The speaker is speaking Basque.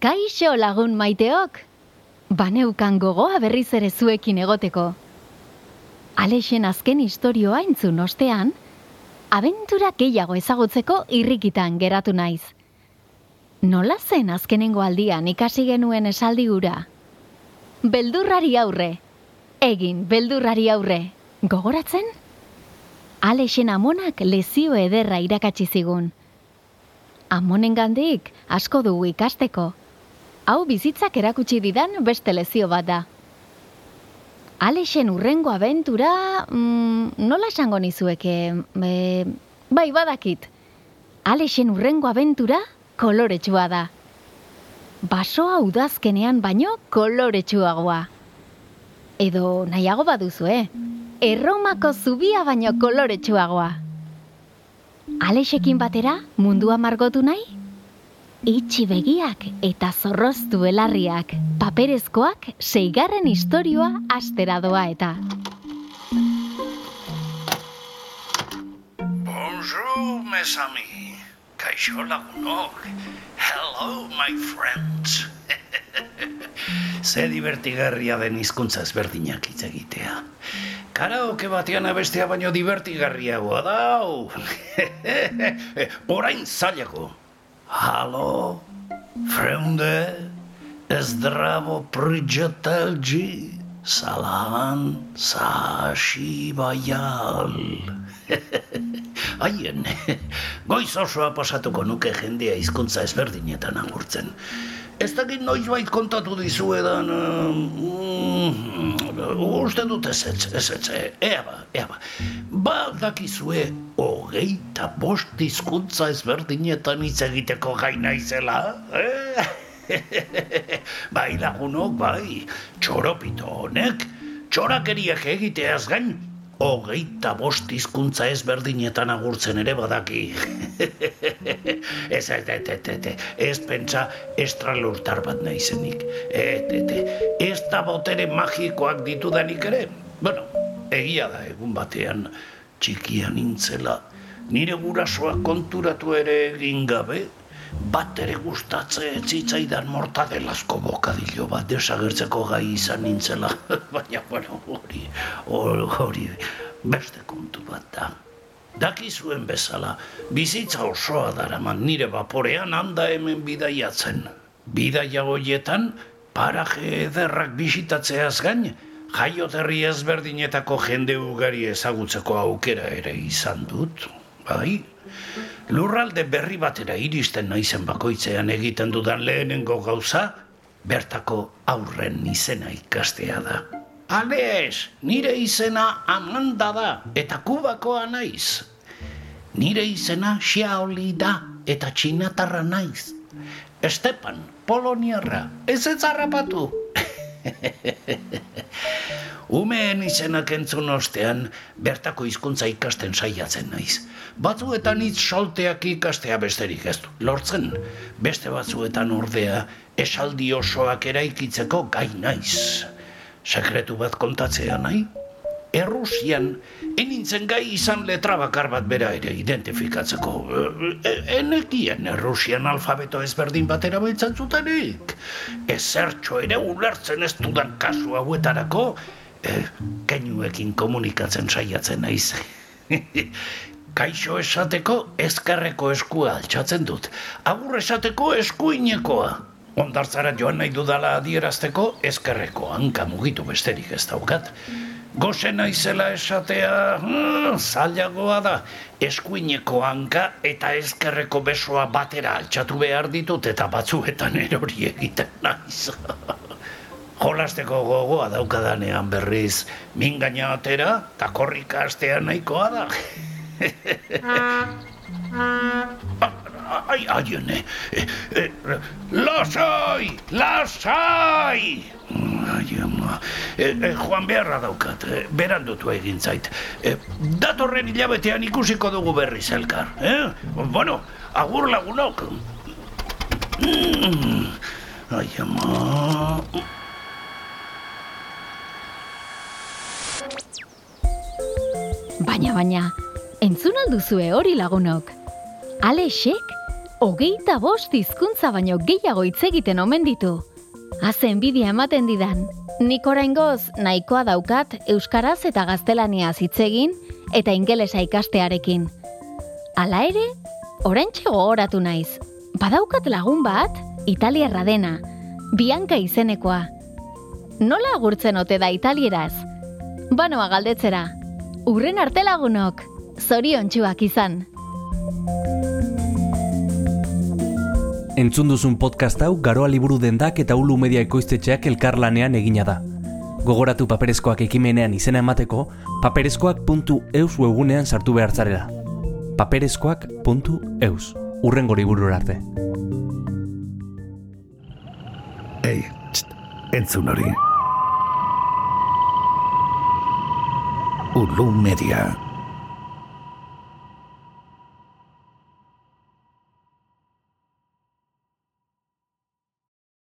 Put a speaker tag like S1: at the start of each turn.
S1: Kaixo lagun maiteok! Baneukan gogoa berriz ere zuekin egoteko. Alexen azken istorioa entzun ostean, abentura gehiago ezagutzeko irrikitan geratu naiz. Nola zen azkenengo aldian ikasi genuen esaldi gura? Beldurrari aurre. Egin, beldurrari aurre. Gogoratzen? Alexen amonak lezio ederra irakatsi zigun. Amonen gandik asko dugu ikasteko. Hau bizitzak erakutsi didan beste lezio bat da. Alexen urrengo abentura, mm, nola esango nizueke, e, bai badakit. Alexen urrengo abentura koloretsua da. Basoa udazkenean baino koloretsuagoa. Edo nahiago baduzu, eh? Erromako zubia baino koloretsuagoa. Alexekin batera mundua margotu nahi? Itxi begiak eta zorroztu belarriak, paperezkoak seigarren istorioa astera doa eta.
S2: Bonjour, mes amis. Kaixo lagunok. Hello, my friends. Ze divertigarria den hizkuntza ezberdinak hitz egitea. Karaoke batean abestea baino divertigarriagoa da. Orain zailago. Halo, freunde, zdravo prijatelji, salan, sashi baial. Haien, goiz osoa pasatuko nuke jendea hizkuntza ezberdinetan agurtzen. Ez dakit noiz bait kontatu dizuedan... Uh, uste dut ez ez, ez ez, ea ba, ea ba. Ba dakizue, hogeita bost hizkuntza ezberdinetan hitz egiteko gaina izela, eh? bai lagunok, bai, txoropito honek, txorakeriak egiteaz gain, hogeita bost hizkuntza ezberdinetan agurtzen ere badaki. ez, ez, ez, ez, ez, ez pentsa estralurtar bat naizenik. Ez, ez, ez da botere magikoak ditudanik ere. Bueno, egia da egun batean txikia nintzela. Nire gurasoa konturatu ere egin gabe, bat ere gustatze etzitzaidan mortadelazko bokadillo bat desagertzeko gai izan nintzela. Baina, bueno, hori, hori, beste kontu bat da. Dakizuen bezala, bizitza osoa daraman nire vaporean handa hemen bidaiatzen. Bidaia hoietan, paraje ederrak bisitatzeaz gain, jaioterri ezberdinetako jende ugari ezagutzeko aukera ere izan dut. Bai, lurralde berri batera iristen naizen bakoitzean egiten dudan lehenengo gauza, bertako aurren izena ikastea da. Alex, nire izena Amanda da eta kubakoa naiz. Nire izena Xiaoli da eta txinatarra naiz. Estepan, poloniarra, ez ez harrapatu. Umeen izenak entzun ostean, bertako hizkuntza ikasten saiatzen naiz. Batzuetan hitz solteak ikastea besterik ez du. Lortzen, beste batzuetan ordea, esaldi osoak eraikitzeko gai naiz. Sekretu bat kontatzea nahi? Errusian, enintzen gai izan letra bakar bat bera ere identifikatzeko. E, e, enekien Errusian alfabeto ezberdin batera beltzen zutenik. Ezertxo ere ulertzen ez dudan kasu hauetarako, e, keinuekin komunikatzen saiatzen naiz. Kaixo esateko ezkarreko eskua altxatzen dut. Agur esateko eskuinekoa. Ondartzara joan nahi dudala adierazteko ezkerreko hanka mugitu besterik ez daukat. Goze naizela esatea hmm, zailagoa da. Eskuineko hanka eta ezkerreko besoa batera altxatu behar ditut eta batzuetan erori egiten naiz. Jolasteko gogoa daukadanean berriz mingaina atera eta korrika astea nahikoa da. ai, ai. Eh, eh, lasai, lasai! Ai, ama. Eh, eh, Juan beharra daukat, eh, berandutu egin zait. Eh, datorren hilabetean ikusiko dugu berri zelkar. Eh? Bueno, agur lagunok. Mm. Ai, ama.
S1: Baina, baina, entzun alduzue hori lagunok. Alexek hogeita bost hizkuntza baino gehiago hitz egiten omen ditu. Hazen bidia ematen didan, nik oraingoz nahikoa daukat euskaraz eta gaztelaniaz hitz egin eta ingelesa ikastearekin. Hala ere, oraintxe gogoratu naiz. Badaukat lagun bat, italiarra dena, Bianca izenekoa. Nola agurtzen ote da italieraz? Banoa galdetzera. Urren arte lagunok, zoriontsuak izan.
S3: Entzun duzun podcast hau garoa liburu dendak eta ulu media ekoiztetxeak elkarlanean egina da. Gogoratu paperezkoak ekimenean izena emateko, paperezkoak.eus webunean sartu behar zarela. paperezkoak.eus Urrengo liburu arte.
S2: Ei, txt, entzun hori. Ulu media.